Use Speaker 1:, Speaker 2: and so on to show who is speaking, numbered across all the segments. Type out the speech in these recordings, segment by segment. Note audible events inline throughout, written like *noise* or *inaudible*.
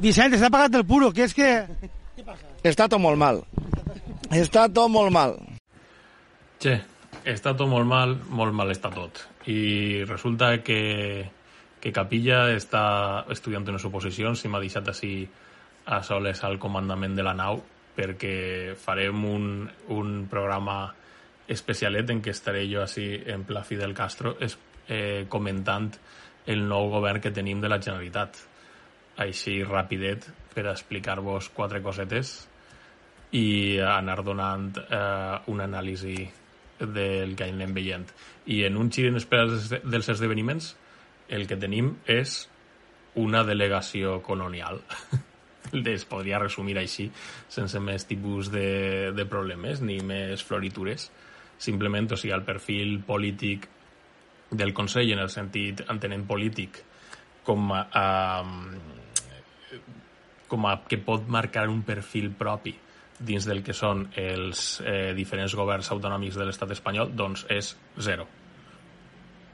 Speaker 1: Vicent, està pagat el puro, que és que...
Speaker 2: Està tot molt mal. Està tot molt mal.
Speaker 3: Che, està tot molt mal, molt mal està tot. I resulta que, que Capilla està estudiant unes oposicions i m'ha deixat així a soles al comandament de la nau perquè farem un, un programa especialet en què estaré jo així en pla Fidel Castro es, eh, comentant el nou govern que tenim de la Generalitat. Així rapidet per explicar-vos quatre cosetes i anar donant eh, una anàlisi del que anem veient. I en un gir en espera dels esdeveniments el que tenim és una delegació colonial. *laughs* es podria resumir així, sense més tipus de, de problemes ni més floritures. Simplement, o sigui, el perfil polític del Consell, en el sentit entenent polític, com a, com a que pot marcar un perfil propi dins del que són els eh, diferents governs autonòmics de l'estat espanyol, doncs és zero.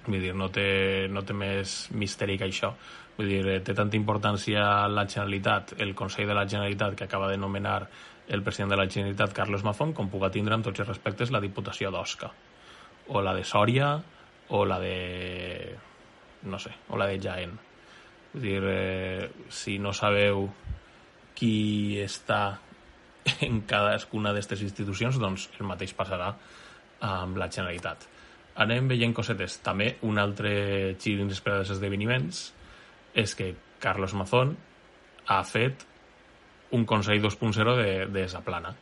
Speaker 3: Vull dir, no té, no té més misteri que això. Vull dir, té tanta importància la Generalitat, el Consell de la Generalitat que acaba de nomenar el president de la Generalitat, Carlos Mazón, com puga tindre en tots els respectes la Diputació d'Osca, o la de Sòria, o la de... no sé, o la de Jaén. Vull dir, eh, si no sabeu qui està en cadascuna d'aquestes institucions, doncs el mateix passarà amb la Generalitat. Anem veient cosetes. També un altre gir inesperat dels esdeveniments és que Carlos Mazón ha fet un Consell 2.0 de, de Zaplana.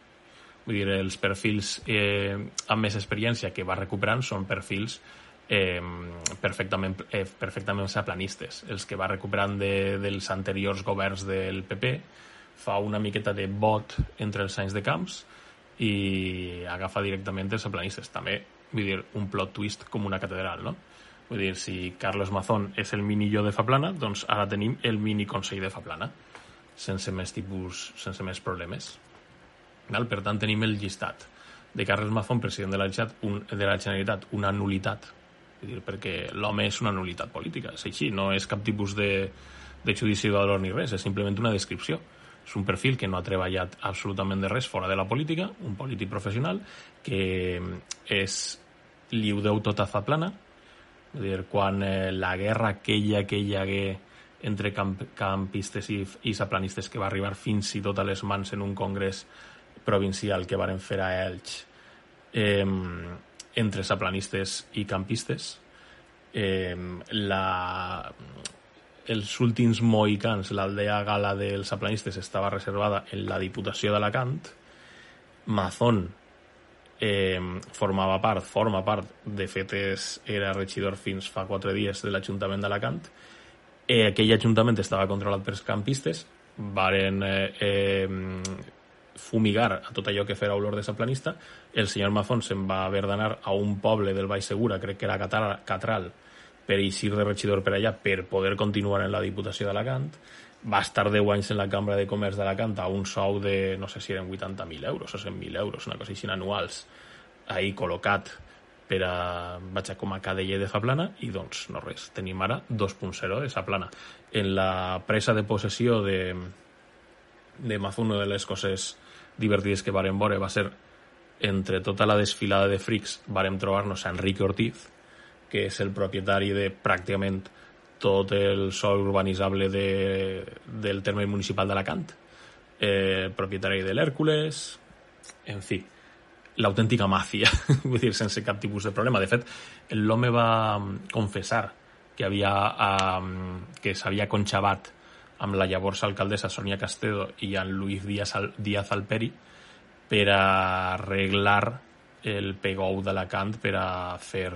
Speaker 3: Vull dir, els perfils eh, amb més experiència que va recuperant són perfils eh, perfectament, eh, perfectament zaplanistes. Els que va recuperant de, dels anteriors governs del PP fa una miqueta de bot entre els anys de camps i agafa directament els zaplanistes. També, vull dir, un plot twist com una catedral, no? Vull dir, si Carlos Mazón és el mini jo de Faplana, doncs ara tenim el mini Consell de Faplana, sense més tipus, sense més problemes. Val? Per tant, tenim el llistat de Carles Mazón, president de la Generalitat, un, de la Generalitat una nulitat, dir, perquè l'home és una nulitat política, és així, no és cap tipus de, de judici de valor ni res, és simplement una descripció. És un perfil que no ha treballat absolutament de res fora de la política, un polític professional que és, li deu tot a Zaplana, vull dir, quan eh, la guerra aquella que hi hagué entre camp campistes i, i zaplanistes que va arribar fins i tot a les mans en un congrés provincial que varen fer a Elx eh, entre zaplanistes i campistes. Eh, la, els últims mohicans, l'aldea gala dels zaplanistes estava reservada en la Diputació d'Alacant. Mazón eh, formava part, forma part, de fet és, era regidor fins fa quatre dies de l'Ajuntament d'Alacant, eh, aquell ajuntament estava controlat pels campistes, varen eh, eh, fumigar a tot allò que fera olor de saplanista, el senyor Mazón se'n va haver d'anar a un poble del Baix Segura, crec que era Catral, Catral per eixir de regidor per allà per poder continuar en la Diputació d'Alacant, va estar 10 anys en la Cambra de Comerç d'Alacant a un sou de, no sé si eren 80.000 euros o 100.000 euros, una cosa així anuals, ahí col·locat per a, vaig a com a cadeller de Faplana i doncs no res, tenim ara 2.0 de Faplana. En la presa de possessió de, de Mazú, una de les coses divertides que varen veure va ser entre tota la desfilada de frics vàrem trobar-nos a Enrique Ortiz, que és el propietari de pràcticament tot el sol urbanitzable de, del terme municipal d'Alacant, eh, propietari de l'Hèrcules, en fi, l'autèntica màfia, *laughs* vull dir, sense cap tipus de problema. De fet, l'home va confessar que havia um, que s'havia conxavat amb la llavors alcaldessa Sonia Castedo i en Luis Díaz, Díaz Alperi per a arreglar el pegou d'Alacant per a fer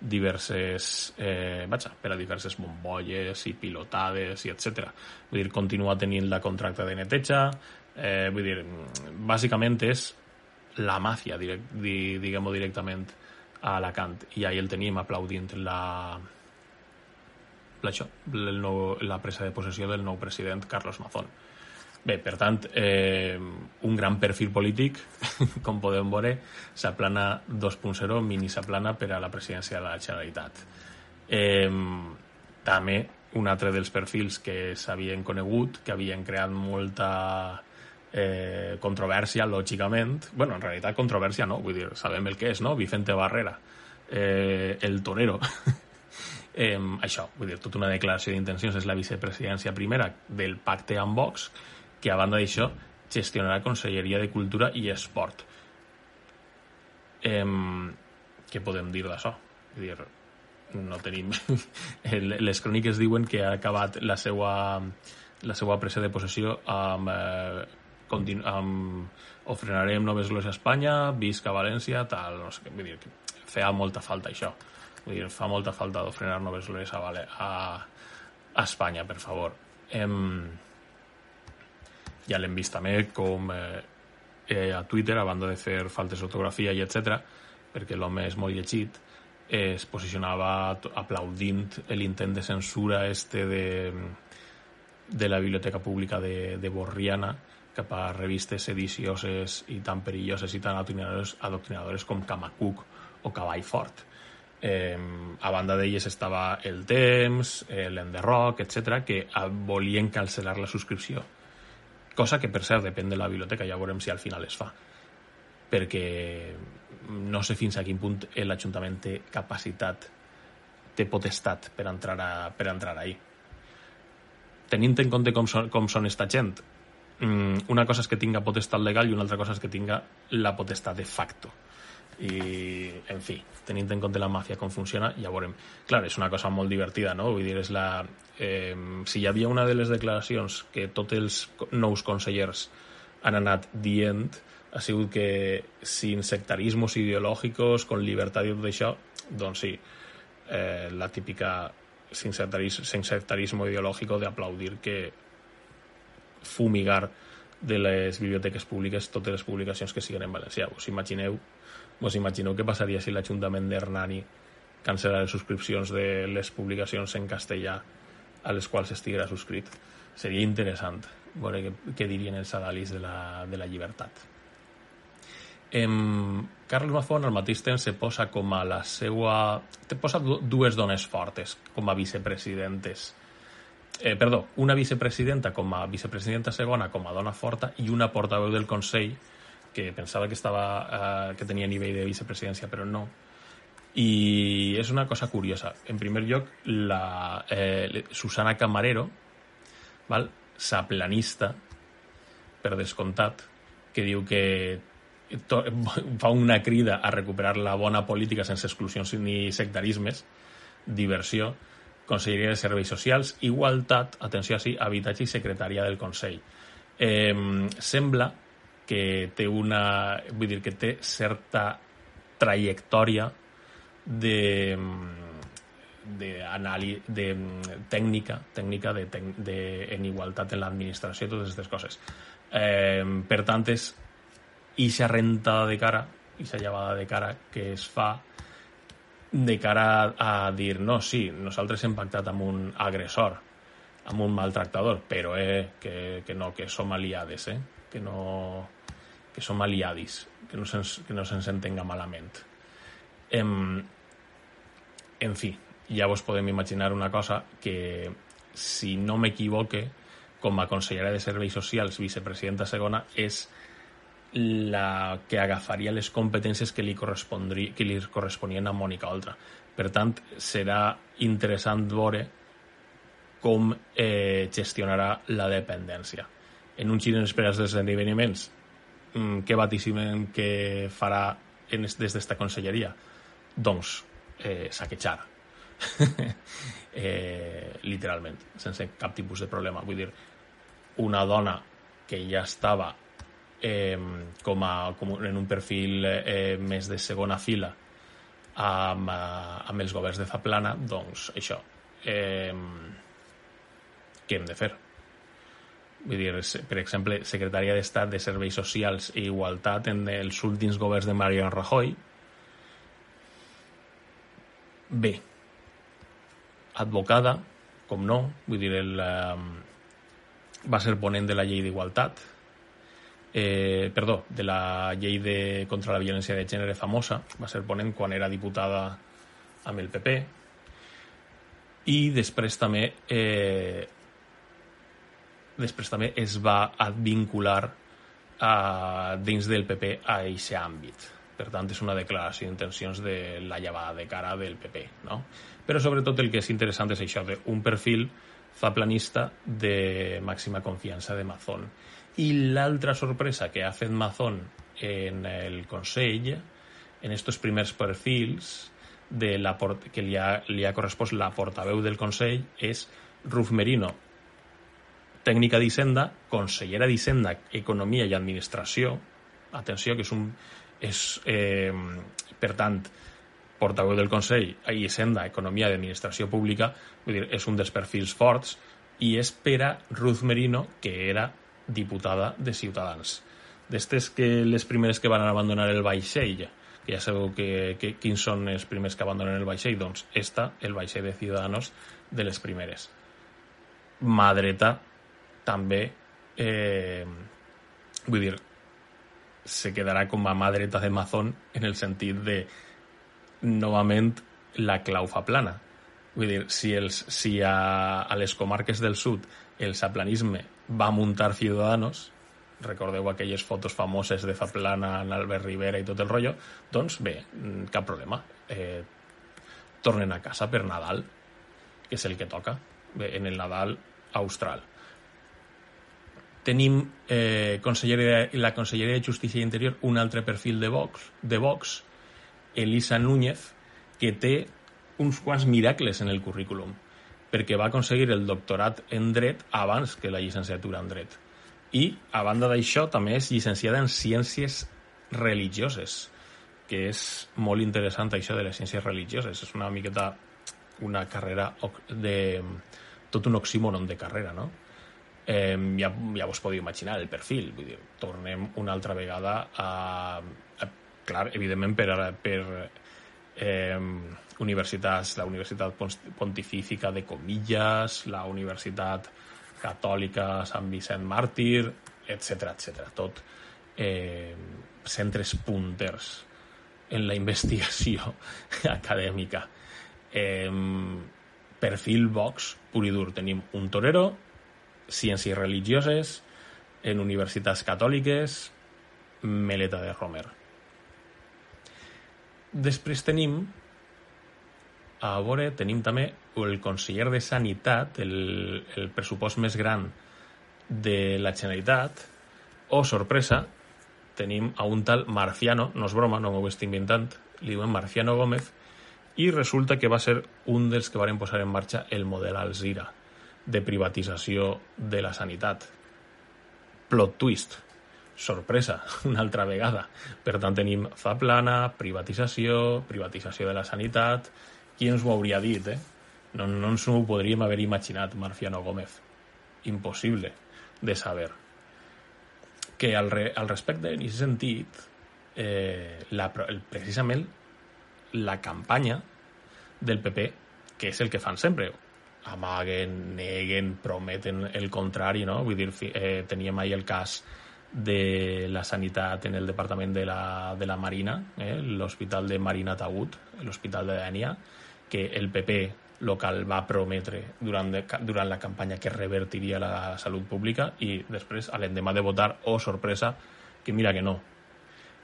Speaker 3: diverses eh, vaja, per a diverses bombolles i pilotades i etc. Vull dir, continua tenint la contracta de neteja eh, vull dir, bàsicament és la màfia, direct, diguem-ho directament a Alacant i ahir el teníem aplaudint la això, el nou, la presa de possessió del nou president Carlos Mazón. Bé, per tant, eh, un gran perfil polític, *laughs* com podem veure, s'aplana 2.0, mini s'aplana per a la presidència de la Generalitat. Eh, també un altre dels perfils que s'havien conegut, que havien creat molta eh, controvèrsia, lògicament. bueno, en realitat controvèrsia no, vull dir, sabem el que és, no? Vicente Barrera, eh, el torero. *laughs* eh, això, vull dir, tota una declaració d'intencions és la vicepresidència primera del pacte amb Vox, que a banda d'això gestionarà Conselleria de Cultura i Esport. Eh, què podem dir d'això? Vull dir, no tenim... *laughs* Les cròniques diuen que ha acabat la seva, la seva presa de possessió amb eh, continu amb, o frenarem noves glòries a Espanya, visca València, tal, no sé què, vull dir, que feia molta falta això. Vull dir, fa molta falta de frenar noves glòries a, a, a Espanya, per favor. Em, ja l'hem vist també com eh, eh, a Twitter, a banda de fer faltes d'ortografia i etc, perquè l'home és molt llegit, eh, es posicionava aplaudint l'intent de censura este de, de la Biblioteca Pública de, de Borriana, cap a revistes sedicioses i tan perilloses i tan adoctrinadores, adoctrinadores com Camacuc o Cavall Fort. Eh, a banda d'elles estava El Temps, eh, l'Enderroc, etc que volien cancel·lar la subscripció. Cosa que, per cert, depèn de la biblioteca, ja veurem si al final es fa. Perquè no sé fins a quin punt l'Ajuntament té capacitat, té potestat per entrar, a, per entrar ahí. Tenint en compte com són, com són esta gent, Mm, una cosa és que tinga potestat legal i una altra cosa és que tinga la potestat de facto i, en fi, tenint en compte la màfia com funciona, ja veurem. Clar, és una cosa molt divertida, no? Vull dir, és la... Eh, si hi havia una de les declaracions que tots els nous consellers han anat dient ha sigut que sin sectarismos ideològics, con llibertat i tot això, doncs sí, eh, la típica sin sectarismo, sin sectarismo ideológico de aplaudir que fumigar de les biblioteques públiques totes les publicacions que siguin en valencià. Us imagineu, us imagineu què passaria si l'Ajuntament d'Hernani cancel·la les subscripcions de les publicacions en castellà a les quals estiguera subscrit. Seria interessant veure què, què dirien els adalis de la, de la llibertat. Em, Carles Mafón al mateix temps se posa com a la seva... Te posa dues dones fortes com a vicepresidentes eh, perdó, una vicepresidenta com a vicepresidenta segona, com a dona forta, i una portaveu del Consell, que pensava que, estava, eh, que tenia nivell de vicepresidència, però no. I és una cosa curiosa. En primer lloc, la eh, Susana Camarero, val? sa planista, per descomptat, que diu que fa una crida a recuperar la bona política sense exclusions ni sectarismes, diversió, Conselleria de Serveis Socials, Igualtat, atenció així, Habitatge i Secretaria del Consell. Eh, sembla que té una... vull dir, que té certa trajectòria de, de, de tècnica, tècnica de, de, en igualtat en l'administració i totes aquestes coses. Eh, per tant, és ixa rentada de cara, ixa llevada de cara que es fa de cara a, a dir, no, sí, nosaltres hem pactat amb un agressor, amb un maltractador, però eh, que, que no, que som aliades, eh? que, no, que som aliadis, que no se'ns no se'ns entenga malament. En, en fi, ja vos podem imaginar una cosa que, si no m'equivoque, com a consellera de Serveis Socials, vicepresidenta segona, és la que agafaria les competències que li, que li corresponien a Mònica Oltra. Per tant, serà interessant veure com eh, gestionarà la dependència. En un gir inesperat dels esdeveniments, mm, què vaticimen que farà en, des d'esta conselleria? Doncs eh, saquejar. *laughs* eh, literalment, sense cap tipus de problema. Vull dir, una dona que ja estava eh, com, a, com en un perfil eh, més de segona fila amb, eh, amb els governs de Zaplana, doncs això, eh, què hem de fer? Vull dir, per exemple, Secretaria d'Estat de Serveis Socials i Igualtat en els últims governs de Mariano Rajoy. Bé, advocada, com no, vull dir, el, eh, va ser ponent de la llei d'igualtat, eh, perdó, de la llei de, contra la violència de gènere famosa, va ser ponent quan era diputada amb el PP. i després també eh, després també es va advincular eh, dins del PP a aquest àmbit. Per tant, és una declaració d'intencions de la llevada de cara del PP. No? Però sobretot el que és interessant és això, un perfil zaplanista de màxima confiança de Mazón. I l'altra sorpresa que ha fet Mazón en el Consell, en estos primers perfils, de la que li ha, li ha correspost la portaveu del Consell és Ruf Merino, tècnica d'Hisenda, consellera d'Hisenda, Economia i Administració, atenció, que és un... És, eh, per tant, portaveu del Consell a Hisenda, Economia i Administració Pública, vull dir, és un dels perfils forts, i és per a Ruth Merino, que era diputada de Ciutadans. D'estes que les primeres que van abandonar el vaixell, que ja sabeu que, que, quins són els primers que abandonen el vaixell, doncs esta, el vaixell de Ciudadanos, de les primeres. Mà dreta també, eh, vull dir, se quedarà com a mà dreta de Mazón en el sentit de, novament, la clau fa plana. Vull dir, si, els, si a, a les comarques del sud el saplanisme va muntar Ciudadanos, recordeu aquelles fotos famoses de Zaplana, Albert Rivera i tot el rotllo, doncs bé, mm, cap problema. Eh, tornen a casa per Nadal, que és el que toca, bé, en el Nadal austral. Tenim eh, conselleria, la Conselleria de Justícia i Interior un altre perfil de Vox, de Vox, Elisa Núñez, que té uns quants miracles en el currículum, perquè va aconseguir el doctorat en dret abans que la llicenciatura en dret i, a banda d'això, també és llicenciada en Ciències Religioses, que és molt interessant això de les ciències religioses. És una miqueta una carrera de... tot un oxímoron de carrera, no? Eh, ja, ja vos podeu imaginar el perfil, vull dir, tornem una altra vegada a... a clar, evidentment per, per eh, universitats, la Universitat Pontifícia de Comillas, la Universitat Catòlica, Sant Vicent Màrtir, etc etc. Tot eh, centres punters en la *laughs* investigació acadèmica. Eh, perfil Vox, pur i dur. Tenim un torero, ciències religioses, en universitats catòliques, Meleta de Romer. Després tenim a veure, tenim també el conseller de Sanitat, el, el pressupost més gran de la Generalitat, o, oh, sorpresa, tenim a un tal Marciano, no és broma, no m'ho estic inventant, li diuen Marciano Gómez, i resulta que va ser un dels que varen posar en marxa el model Alzira de privatització de la sanitat. Plot twist, sorpresa, *laughs* una altra vegada. Per tant, tenim Zaplana, privatització, privatització de la sanitat, qui ens ho hauria dit, eh? No, no ens ho podríem haver imaginat, Marciano Gómez. Impossible de saber. Que al, re, al respecte, en aquest sentit, eh, la, precisament la campanya del PP, que és el que fan sempre, amaguen, neguen, prometen el contrari, no? Vull dir, eh, teníem ahir el cas de la sanitat en el departament de la, de la Marina, eh, l'hospital de Marina Tagut, l'hospital de Dènia, que el PP local va prometre durant, de, durant la campanya que revertiria la salut pública i després, a l'endemà de votar, oh sorpresa, que mira que no.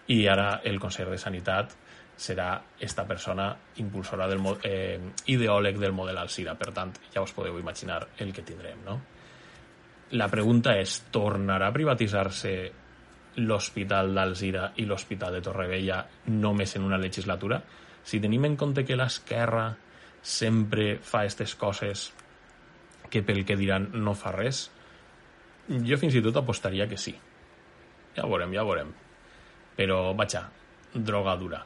Speaker 3: I ara el Consell de Sanitat serà esta persona impulsora del eh, ideòleg del model Alcira. Per tant, ja us podeu imaginar el que tindrem, no? La pregunta és, tornarà a privatitzar-se l'Hospital d'Alzira i l'Hospital de Torrevella només en una legislatura? si tenim en compte que l'esquerra sempre fa aquestes coses que pel que diran no fa res, jo fins i tot apostaria que sí. Ja veurem, ja veurem. Però, vaja, droga dura.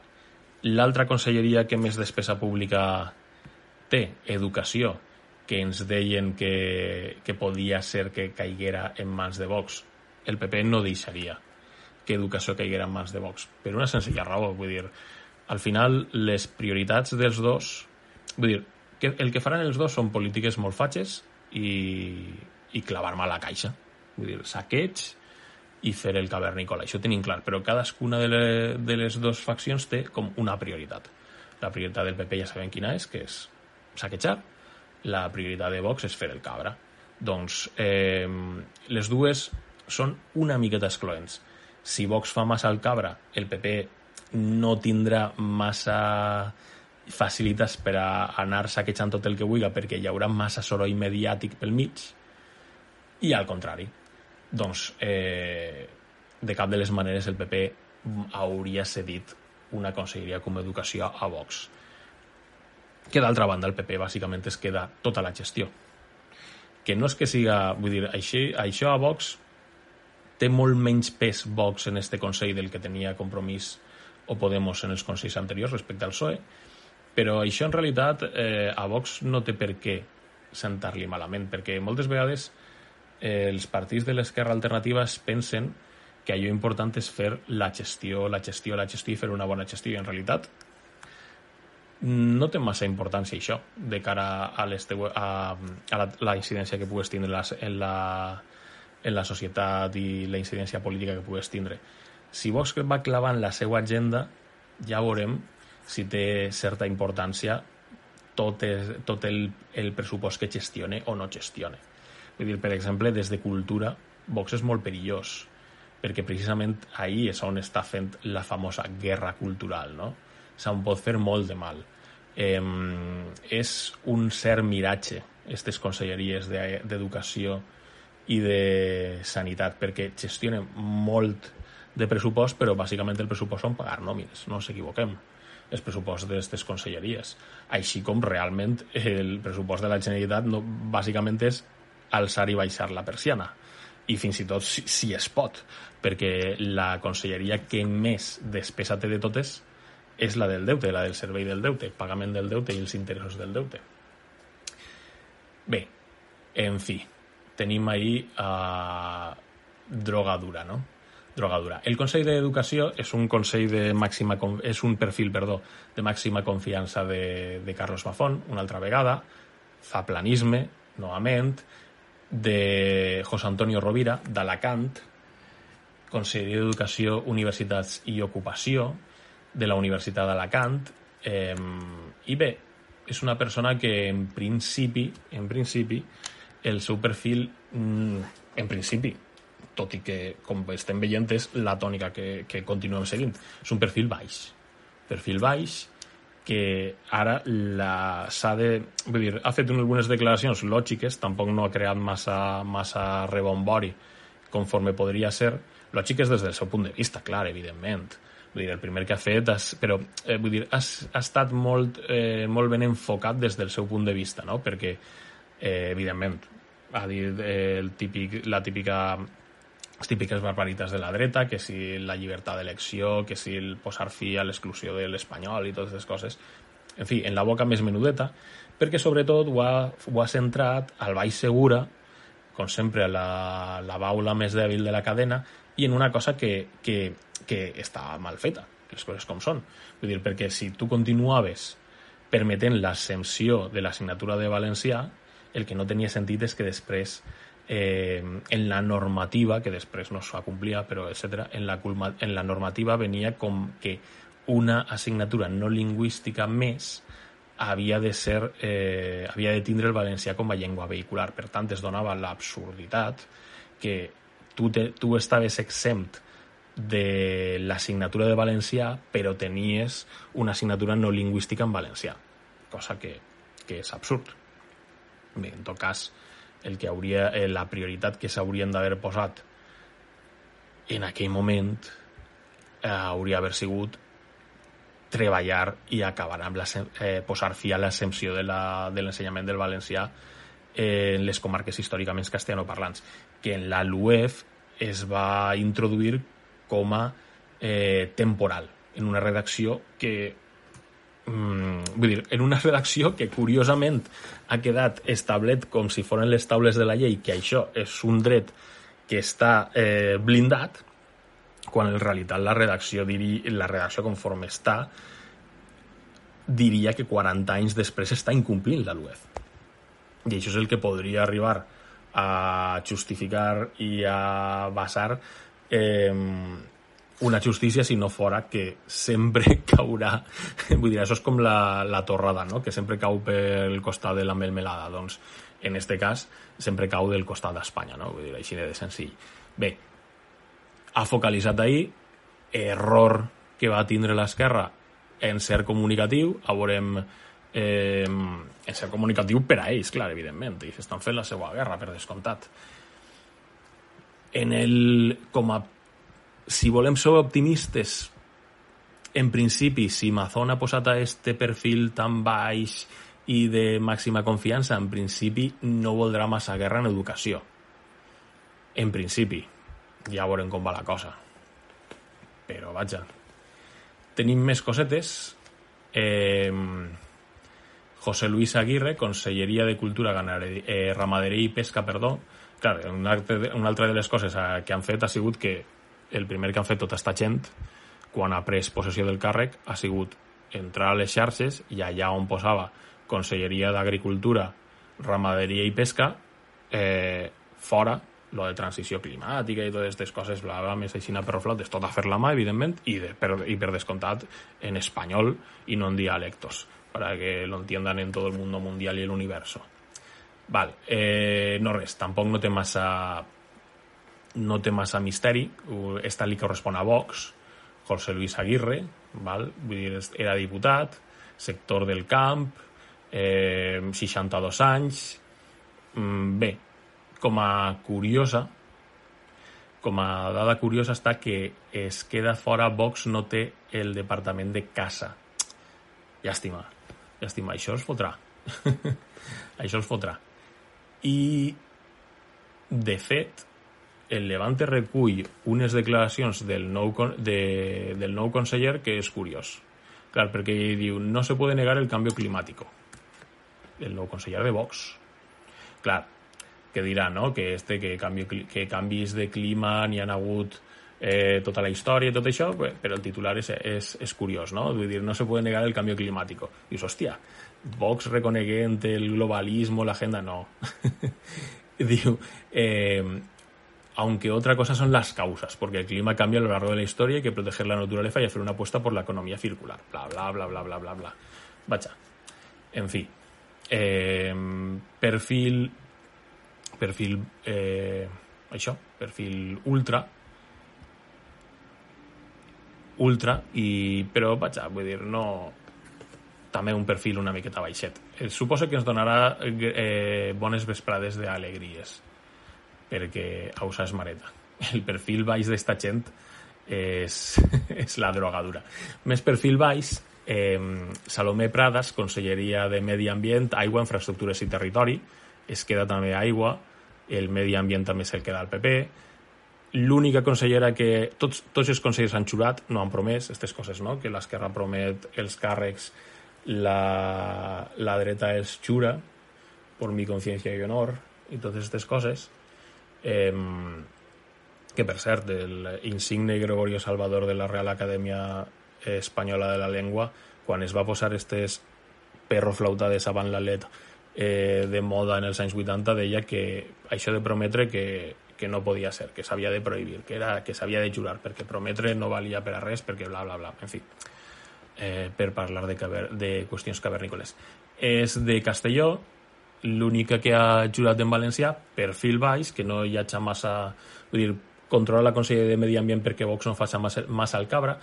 Speaker 3: L'altra conselleria que més despesa pública té, educació, que ens deien que, que podia ser que caiguera en mans de Vox. El PP no deixaria que educació caiguera en mans de Vox, per una senzilla raó, vull dir, al final les prioritats dels dos vull dir, que el que faran els dos són polítiques molt fatxes i, i clavar-me a la caixa. Vull dir, saqueig i fer el cavernícola, això ho tenim clar però cadascuna de, le, de les dues faccions té com una prioritat la prioritat del PP ja sabem quina és, que és saquejar la prioritat de Vox és fer el cabra. Doncs eh, les dues són una miqueta excloents. Si Vox fa massa el cabra, el PP no tindrà massa facilitats per a anar saquejant tot el que vulgui perquè hi haurà massa soroll mediàtic pel mig i al contrari doncs eh, de cap de les maneres el PP hauria cedit una conselleria com educació a Vox. Que d'altra banda el PP bàsicament es queda tota la gestió. Que no és que siga vull dir, això, això a Vox té molt menys pes Vox en este Consell del que tenia compromís o Podemos en els consells anteriors respecte al PSOE, però això en realitat eh, a Vox no té per què sentar-li malament, perquè moltes vegades els partits de l'esquerra alternativa es pensen que allò important és fer la gestió, la gestió, la gestió i fer una bona gestió. I en realitat no té massa importància això de cara a, a, a la, la incidència que pugues tindre en la, en la societat i la incidència política que pugues tindre si Vox va clavant la seva agenda, ja veurem si té certa importància tot, tot el, el pressupost que gestione o no gestione. Vull dir, per exemple, des de cultura, Vox és molt perillós, perquè precisament ahí és on està fent la famosa guerra cultural, no? Se'n pot fer molt de mal. Eh, és un cert miratge, aquestes conselleries d'educació i de sanitat, perquè gestionen molt de pressupost, però bàsicament el pressupost són pagar nòmines, no ens equivoquem el pressupost d'aquestes conselleries. Així com realment el pressupost de la Generalitat no, bàsicament és alçar i baixar la persiana. I fins i tot si, si es pot, perquè la conselleria que més despesa té de totes és la del deute, la del servei del deute, pagament del deute i els interessos del deute. Bé, en fi, tenim ahir uh, droga dura, no? drogadura. El Consell d'Educació és un consell de màxima és un perfil, perdó, de màxima confiança de, de Carlos Mafón, una altra vegada, fa planisme, novament, de José Antonio Rovira, d'Alacant, Consell d'Educació, Universitats i Ocupació, de la Universitat d'Alacant, eh, i bé, és una persona que en principi, en principi, el seu perfil, mm, en principi, tot i que, com estem veient, és la tònica que, que continuem seguint. És un perfil baix. Perfil baix que ara s'ha de... Vull dir, ha fet algunes declaracions lògiques, tampoc no ha creat massa, massa rebombori conforme podria ser, lògiques des del seu punt de vista, clar, evidentment. Vull dir, el primer que ha fet, has, però eh, vull dir, ha, ha estat molt, eh, molt ben enfocat des del seu punt de vista, no? perquè, eh, evidentment, ha dit eh, el típic, la típica les típiques barbaritats de la dreta, que si la llibertat d'elecció, que si el posar fi a l'exclusió de l'espanyol i totes aquestes coses. En fi, en la boca més menudeta, perquè sobretot ho ha, ho ha centrat al baix segura, com sempre la, la baula més dèbil de la cadena, i en una cosa que, que, que està mal feta, les coses com són. Vull dir, perquè si tu continuaves permetent l'ascensió de l'assignatura de valencià, el que no tenia sentit és que després eh, en la normativa, que després no s'ha complia, però etc. En la, en la normativa venia com que una assignatura no lingüística més havia de ser eh, havia de tindre el valencià com a llengua vehicular. Per tant, es donava l'absurditat que tu, te, tu estaves exempt de l'assignatura de valencià, però tenies una assignatura no lingüística en valencià, cosa que, que és absurd. Bé, en tot cas, el que hauria, eh, la prioritat que s'haurien d'haver posat en aquell moment eh, hauria haver sigut treballar i acabar amb la, eh, posar fi a l'exempció de l'ensenyament de del valencià en les comarques històricament castellanoparlants, que en la LUEF es va introduir com a eh, temporal, en una redacció que mm, vull dir, en una redacció que curiosament ha quedat establet com si foren les taules de la llei, que això és un dret que està eh, blindat, quan en realitat la redacció, diri, la redacció conforme està diria que 40 anys després està incomplint la LUEF. I això és el que podria arribar a justificar i a basar eh, una justícia si no fora que sempre *laughs* caurà. Vull dir, això és com la, la torrada no? que sempre cau pel costat de la melmelada. Doncs en este cas sempre cau del costat d'Espanya no? vull dir, així de senzill. Bé, ha focalitzat ahir error que va tindre l'esquerra en ser comunicatiu a veurem eh, en ser comunicatiu per a ells, clar, evidentment. I estan fent la seva guerra, per descomptat. En el, com a si volem ser optimistes, en principi, si Mazón ha posat a este perfil tan baix i de màxima confiança, en principi no voldrà massa guerra en educació. En principi. Ja veurem com va la cosa. Però, vaja. Tenim més cosetes. Eh, José Luis Aguirre, Conselleria de Cultura, Ganaderia, eh, Ramaderia i Pesca, perdó. Clar, una, una altra de les coses que han fet ha sigut que el primer que han fet tota esta gent quan ha pres possessió del càrrec ha sigut entrar a les xarxes i allà on posava Conselleria d'Agricultura, Ramaderia i Pesca, eh, fora lo de transició climàtica i totes aquestes coses, bla, bla, més així per flot, és tot a fer la mà, evidentment, i, de, per, i per descomptat en espanyol i no en dialectos, para que lo entiendan en todo el mundo mundial y el universo. Val, eh, no res, tampoc no té massa no té massa misteri, esta li correspon a Vox, José Luis Aguirre, val? Vull dir, era diputat, sector del camp, eh, 62 anys... Mm, bé, com a curiosa, com a dada curiosa està que es queda fora Vox no té el departament de casa. Llàstima, llàstima, això els fotrà. *laughs* això els fotrà. I, de fet, el Levante recull unes declaracions del nou, de, del nou conseller que és curiós. Clar, perquè diu, no se puede negar el canvi climàtic. El nou conseller de Vox. Clar, que dirà, no?, que, este, que, canvi, de clima n'hi han hagut eh, tota la història i tot això, però el titular és, és, és curiós, no? Vull dir, no se puede negar el canvi climàtic. Dius, hòstia, Vox reconeguent el globalisme, l'agenda, no. *laughs* Diu, eh, aunque otra cosa son las causas, porque el clima cambia a lo largo de la historia y hay que proteger la naturaleza y hacer una apuesta por la economía circular. Bla, bla, bla, bla, bla, bla, bla. Vaja. En fi. Eh, perfil... Perfil... Eh, perfil ultra. Ultra, i, però vaja, vull dir, no... També un perfil una miqueta baixet. Eh, suposa que ens donarà eh, bones vesprades d'alegries perquè Ausa és mareta. *laughs* El perfil baix d'esta gent és, *laughs* és la drogadura. Més perfil baix, eh, Salomé Pradas, Conselleria de Medi Ambient, Aigua, Infraestructures i Territori, es queda també aigua, el medi ambient també se'l queda al PP, l'única consellera que... Tots, tots els consellers han xurat, no han promès aquestes coses, no? Que l'esquerra promet els càrrecs, la, la dreta és xura, per mi consciència i honor, i totes aquestes coses. Eh, que, per cert, el insigne Gregorio Salvador de la Real Acadèmia Espanyola de la Llengua, quan es va posar aquestes perro flautades avant la let eh, de moda en els anys 80, deia que això de prometre que, que no podia ser, que s'havia de prohibir, que, era, que s'havia de jurar, perquè prometre no valia per a res, perquè bla, bla, bla, en fi, eh, per parlar de, caver, de qüestions cavernícoles. És de Castelló, l'única que ha jurat en valencià, perfil baix, que no hi hagi massa... Vull dir, controla la Conselleria de Medi Ambient perquè Vox no faci massa, massa al cabra,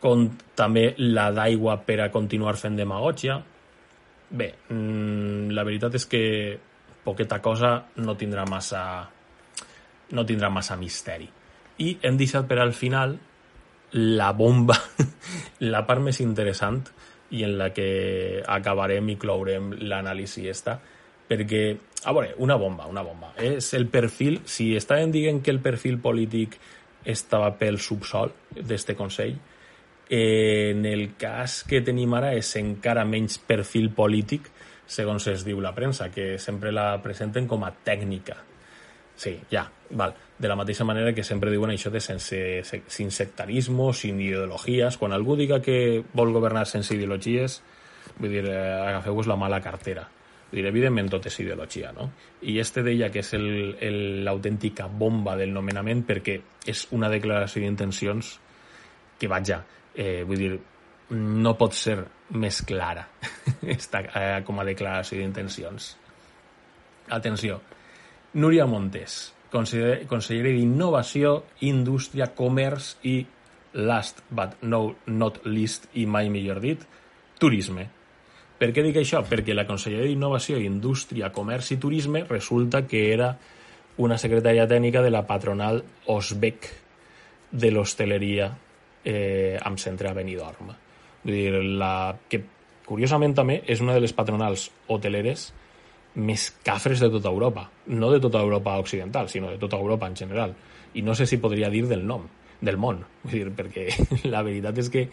Speaker 3: con, també la d'aigua per a continuar fent demagògia. Bé, mmm, la veritat és que poqueta cosa no tindrà massa no tindrà massa misteri. I hem deixat per al final la bomba, *laughs* la part més interessant, i en la que acabarem i clourem l'anàlisi esta, perquè, a veure, una bomba, una bomba. És el perfil, si estaven dient que el perfil polític estava pel subsol d'este Consell, eh, en el cas que tenim ara és encara menys perfil polític, segons es diu la premsa, que sempre la presenten com a tècnica. Sí, ja, val. De la mateixa manera que sempre diuen això de sense, sin sectarismo, sin ideologies. Quan algú diga que vol governar sense ideologies, vull dir, eh, agafeu-vos la mala cartera. Vull dir, evidentment tot és ideologia, no? I este deia que és l'autèntica bomba del nomenament perquè és una declaració d'intencions que vaja, eh, vull dir, no pot ser més clara *laughs* esta, eh, com a declaració d'intencions. Atenció, Núria Montes, consellera d'Innovació, Indústria, Comerç i last but no, not least, i mai millor dit, turisme. Per què dic això? Perquè la Conselleria d'Innovació, Indústria, Comerç i Turisme resulta que era una secretària tècnica de la patronal Osbec de l'hostaleria eh, amb centre a Benidorm. Vull dir, la, que curiosament també és una de les patronals hoteleres més cafres de tota Europa. No de tota Europa occidental, sinó de tota Europa en general. I no sé si podria dir del nom del món. Vull dir, perquè *laughs* la veritat és que,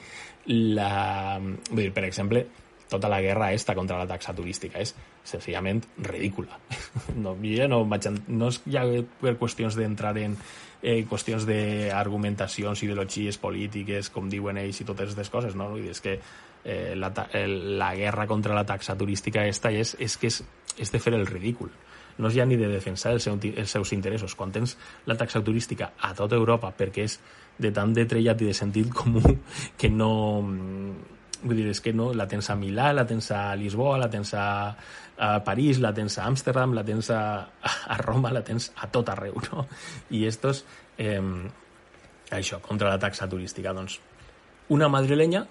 Speaker 3: la, vull dir, per exemple, tota la guerra esta contra la taxa turística és senzillament ridícula. *laughs* No, ja no, vaig, no és ja per qüestions d'entrar en eh, qüestions d'argumentacions, ideologies polítiques, com diuen ells i totes aquestes coses, no? Vull dir, és que eh, la, el, la guerra contra la taxa turística esta és, és que és, és de fer el ridícul no és ja ni de defensar els, seu, els seus interessos. Quan tens la taxa turística a tota Europa perquè és de tant de trellat i de sentit comú que no... Vull dir, és que no, la tens a Milà, la tens a Lisboa, la tens a, a París, la tens a Amsterdam, la tens a, a Roma, la tens a tot arreu, no? I estos, eh, això, contra la taxa turística, doncs, una madrilenya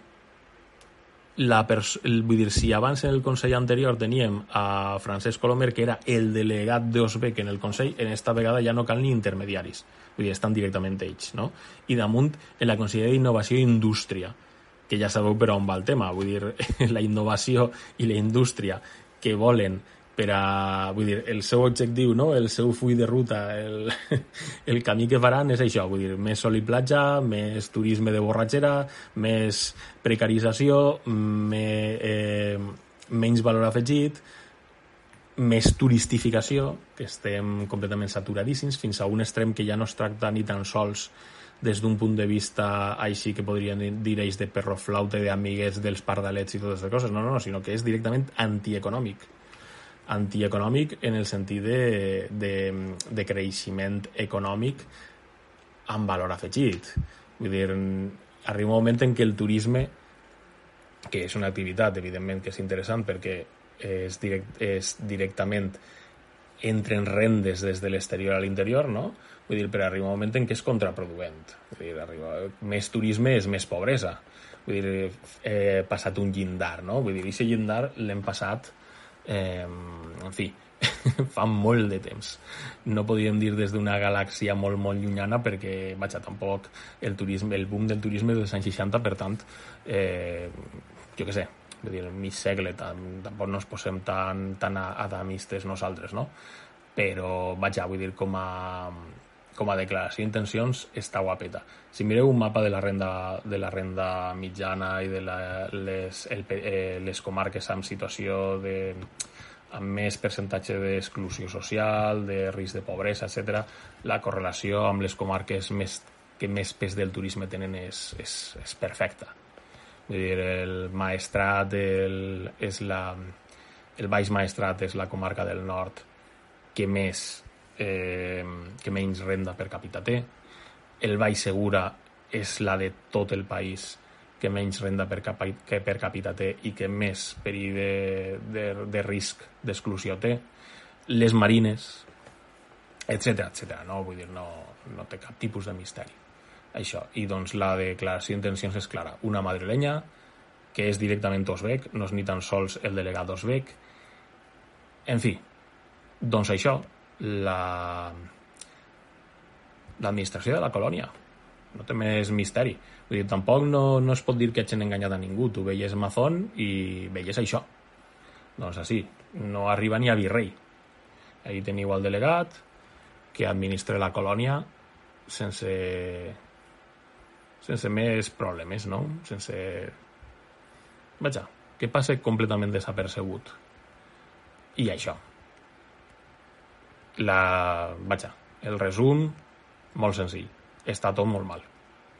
Speaker 3: la vull dir, si abans en el Consell anterior teníem a Francesc Colomer, que era el delegat d'Osbec en el Consell, en esta vegada ja no cal ni intermediaris, vull dir, estan directament ells, no? I damunt, en la Conselleria d'Innovació i Indústria, que ja sabeu per on va el tema, vull dir, *laughs* la innovació i la indústria que volen per a, vull dir, el seu objectiu, no? el seu full de ruta, el, *laughs* el camí que faran és això, vull dir, més sol i platja, més turisme de borratxera, més precarització, me, eh, menys valor afegit, més turistificació, que estem completament saturadíssims, fins a un extrem que ja no es tracta ni tan sols des d'un punt de vista així que podrien dir ells de perroflaute, d'amiguets dels pardalets i totes aquestes coses, no, no, no, sinó que és directament antieconòmic antieconòmic en el sentit de, de, de creixement econòmic amb valor afegit. Vull dir, arriba un moment en què el turisme, que és una activitat, evidentment, que és interessant perquè és, direct, és directament entren rendes des de l'exterior a l'interior, no? Vull dir, però arriba un moment en què és contraproduent. Vull dir, arriba, més turisme és més pobresa. Vull dir, eh, passat un llindar, no? Vull dir, aquest llindar l'hem passat eh, en fi, *laughs* fa molt de temps. No podríem dir des d'una galàxia molt, molt llunyana perquè, vaja, tampoc el turisme, el boom del turisme dels anys 60, per tant, eh, jo què sé, vull dir, mig segle, tampoc no ens posem tan, tan adamistes nosaltres, no? Però, vaja, vull dir, com a, com a declaració d'intencions està guapeta. Si mireu un mapa de la renda, de la renda mitjana i de la, les, el, eh, les comarques amb situació de amb més percentatge d'exclusió social, de risc de pobresa, etc., la correlació amb les comarques més, que més pes del turisme tenen és, és, és perfecta. Vull dir, el Maestrat el, és la, el Baix Maestrat és la comarca del nord que més eh, que menys renda per capita té. El Baix Segura és la de tot el país que menys renda per, capi, que per capita té i que més perill de, de, de risc d'exclusió té. Les marines, etc etc. no? Vull dir, no, no té cap tipus de misteri. Això. I doncs la declaració d'intencions és clara. Una madrilenya, que és directament Osbec, no és ni tan sols el delegat Osbec. En fi, doncs això, la l'administració de la colònia. No té més misteri. Vull dir, tampoc no, no es pot dir que hagin enganyat a ningú. Tu veies Amazon i veies això. Doncs així, no arriba ni a virrei. Ahí teniu el delegat que administra la colònia sense sense més problemes, no? Sense... Vaja, que passa completament desapercebut. I això la... vaja, el resum, molt senzill. Està tot molt mal.